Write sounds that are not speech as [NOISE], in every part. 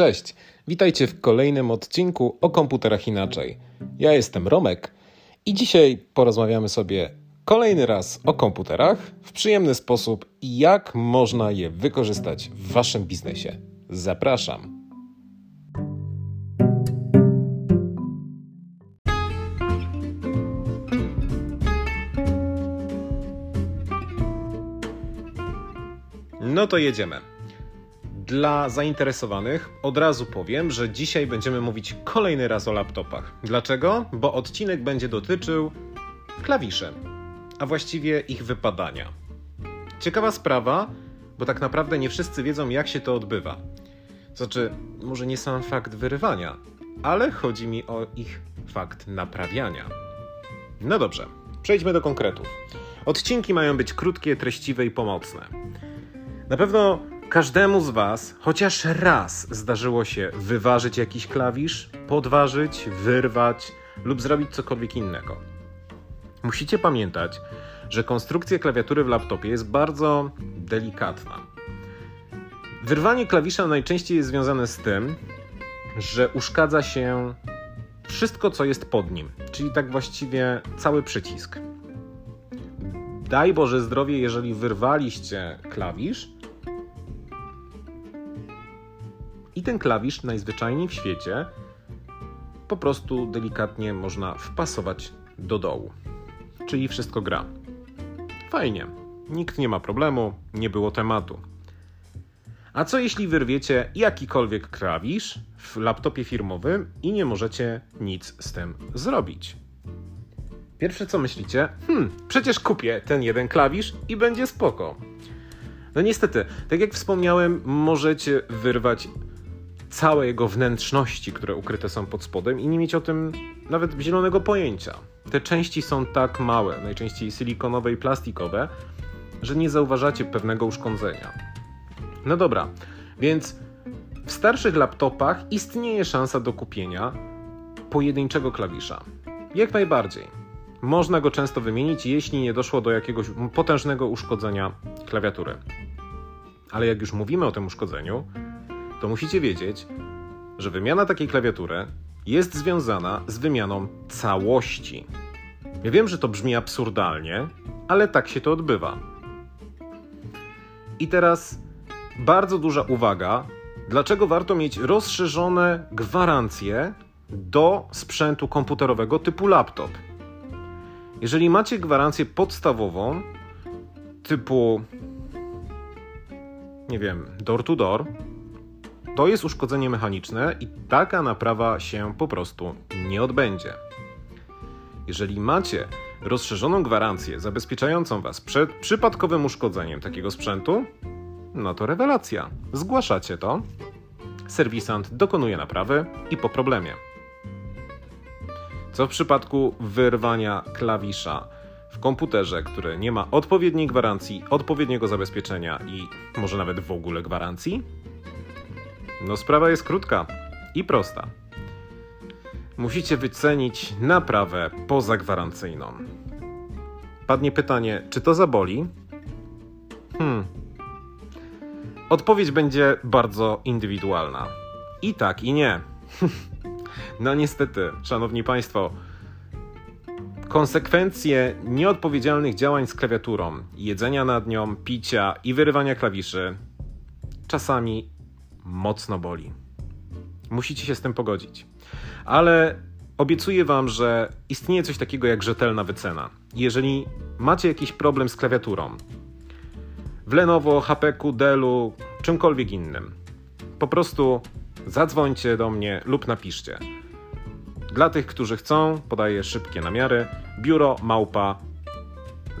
Cześć, witajcie w kolejnym odcinku o komputerach inaczej. Ja jestem Romek i dzisiaj porozmawiamy sobie kolejny raz o komputerach w przyjemny sposób i jak można je wykorzystać w waszym biznesie. Zapraszam. No to jedziemy. Dla zainteresowanych od razu powiem, że dzisiaj będziemy mówić kolejny raz o laptopach. Dlaczego? Bo odcinek będzie dotyczył klawiszy, a właściwie ich wypadania. Ciekawa sprawa, bo tak naprawdę nie wszyscy wiedzą, jak się to odbywa. Znaczy, może nie sam fakt wyrywania, ale chodzi mi o ich fakt naprawiania. No dobrze, przejdźmy do konkretów. Odcinki mają być krótkie, treściwe i pomocne. Na pewno każdemu z Was chociaż raz zdarzyło się wyważyć jakiś klawisz, podważyć, wyrwać lub zrobić cokolwiek innego. Musicie pamiętać, że konstrukcja klawiatury w laptopie jest bardzo delikatna. Wyrwanie klawisza najczęściej jest związane z tym, że uszkadza się wszystko, co jest pod nim, czyli tak właściwie cały przycisk. Daj Boże zdrowie, jeżeli wyrwaliście klawisz i ten klawisz najzwyczajniej w świecie po prostu delikatnie można wpasować do dołu. Czyli wszystko gra. Fajnie. Nikt nie ma problemu, nie było tematu. A co jeśli wyrwiecie jakikolwiek klawisz w laptopie firmowym i nie możecie nic z tym zrobić? Pierwsze co myślicie, hmm, przecież kupię ten jeden klawisz i będzie spoko. No niestety, tak jak wspomniałem, możecie wyrwać całe jego wnętrzności, które ukryte są pod spodem i nie mieć o tym nawet zielonego pojęcia. Te części są tak małe, najczęściej silikonowe i plastikowe, że nie zauważacie pewnego uszkodzenia. No dobra, więc w starszych laptopach istnieje szansa do kupienia pojedynczego klawisza. Jak najbardziej. Można go często wymienić, jeśli nie doszło do jakiegoś potężnego uszkodzenia klawiatury. Ale jak już mówimy o tym uszkodzeniu, to musicie wiedzieć, że wymiana takiej klawiatury jest związana z wymianą całości. Ja wiem, że to brzmi absurdalnie, ale tak się to odbywa. I teraz bardzo duża uwaga, dlaczego warto mieć rozszerzone gwarancje do sprzętu komputerowego typu laptop. Jeżeli macie gwarancję podstawową, typu, nie wiem, door to door, to jest uszkodzenie mechaniczne i taka naprawa się po prostu nie odbędzie. Jeżeli macie rozszerzoną gwarancję zabezpieczającą Was przed przypadkowym uszkodzeniem takiego sprzętu, no to rewelacja. Zgłaszacie to, serwisant dokonuje naprawy i po problemie. Co w przypadku wyrwania klawisza w komputerze, który nie ma odpowiedniej gwarancji, odpowiedniego zabezpieczenia i może nawet w ogóle gwarancji? No, sprawa jest krótka i prosta. Musicie wycenić naprawę pozagwarancyjną. Padnie pytanie, czy to zaboli? Hmm. Odpowiedź będzie bardzo indywidualna. I tak, i nie. [LAUGHS] no niestety, szanowni państwo, konsekwencje nieodpowiedzialnych działań z klawiaturą, jedzenia nad nią, picia i wyrywania klawiszy czasami mocno boli. Musicie się z tym pogodzić. Ale obiecuję Wam, że istnieje coś takiego jak rzetelna wycena. Jeżeli macie jakiś problem z klawiaturą, w Lenovo, HP, Dellu, czymkolwiek innym, po prostu zadzwońcie do mnie lub napiszcie. Dla tych, którzy chcą, podaję szybkie namiary. Biuro małpa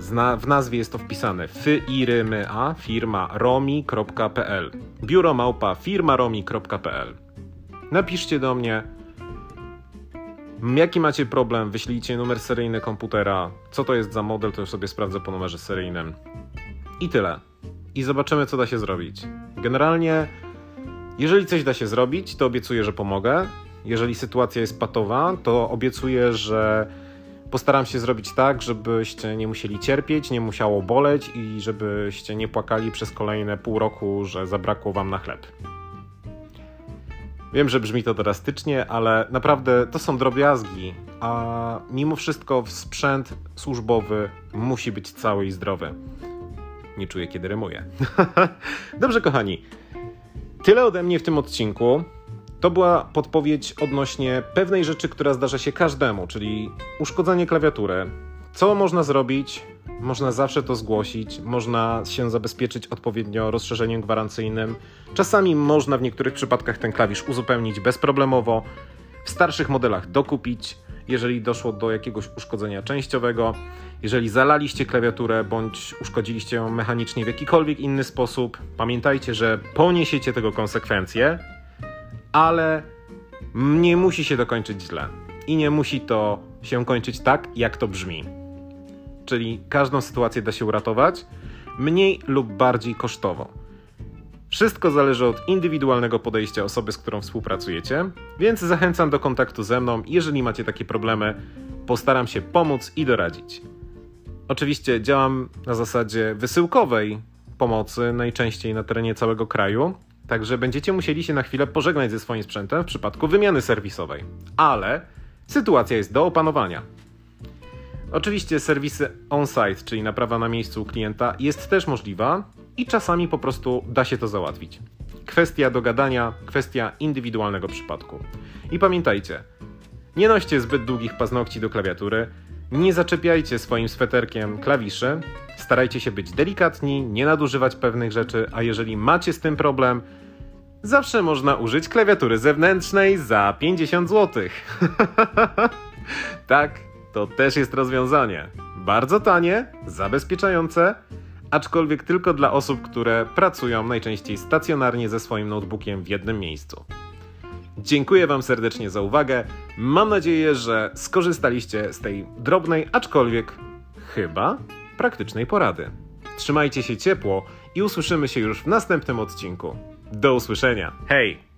Zna, w nazwie jest to wpisane firma firma romi.pl biuro małpa firmaromi.pl Napiszcie do mnie, jaki macie problem, wyślijcie numer seryjny komputera, co to jest za model, to już sobie sprawdzę po numerze seryjnym. I tyle. I zobaczymy, co da się zrobić. Generalnie, jeżeli coś da się zrobić, to obiecuję, że pomogę. Jeżeli sytuacja jest patowa, to obiecuję, że Postaram się zrobić tak, żebyście nie musieli cierpieć, nie musiało boleć i żebyście nie płakali przez kolejne pół roku, że zabrakło wam na chleb. Wiem, że brzmi to drastycznie, ale naprawdę to są drobiazgi, a mimo wszystko sprzęt służbowy musi być cały i zdrowy. Nie czuję, kiedy rymuję. [LAUGHS] Dobrze, kochani. Tyle ode mnie w tym odcinku. To była podpowiedź odnośnie pewnej rzeczy, która zdarza się każdemu, czyli uszkodzenie klawiatury. Co można zrobić? Można zawsze to zgłosić, można się zabezpieczyć odpowiednio rozszerzeniem gwarancyjnym. Czasami można w niektórych przypadkach ten klawisz uzupełnić bezproblemowo, w starszych modelach dokupić, jeżeli doszło do jakiegoś uszkodzenia częściowego. Jeżeli zalaliście klawiaturę bądź uszkodziliście ją mechanicznie w jakikolwiek inny sposób, pamiętajcie, że poniesiecie tego konsekwencje, ale nie musi się to kończyć źle. I nie musi to się kończyć tak, jak to brzmi. Czyli każdą sytuację da się uratować, mniej lub bardziej kosztowo. Wszystko zależy od indywidualnego podejścia osoby, z którą współpracujecie, więc zachęcam do kontaktu ze mną. Jeżeli macie takie problemy, postaram się pomóc i doradzić. Oczywiście działam na zasadzie wysyłkowej pomocy, najczęściej na terenie całego kraju, także będziecie musieli się na chwilę pożegnać ze swoim sprzętem w przypadku wymiany serwisowej. Ale sytuacja jest do opanowania. Oczywiście serwisy on-site, czyli naprawa na miejscu u klienta, jest też możliwa i czasami po prostu da się to załatwić. Kwestia dogadania, kwestia indywidualnego przypadku. I pamiętajcie, nie noście zbyt długich paznokci do klawiatury, nie zaczepiajcie swoim sweterkiem klawiszy, starajcie się być delikatni, nie nadużywać pewnych rzeczy, a jeżeli macie z tym problem, zawsze można użyć klawiatury zewnętrznej za 50 zł. [LAUGHS] tak, to też jest rozwiązanie. Bardzo tanie, zabezpieczające, aczkolwiek tylko dla osób, które pracują najczęściej stacjonarnie ze swoim notebookiem w jednym miejscu. Dziękuję Wam serdecznie za uwagę. Mam nadzieję, że skorzystaliście z tej drobnej, aczkolwiek chyba praktycznej porady. Trzymajcie się ciepło i usłyszymy się już w następnym odcinku. Do usłyszenia. Hej!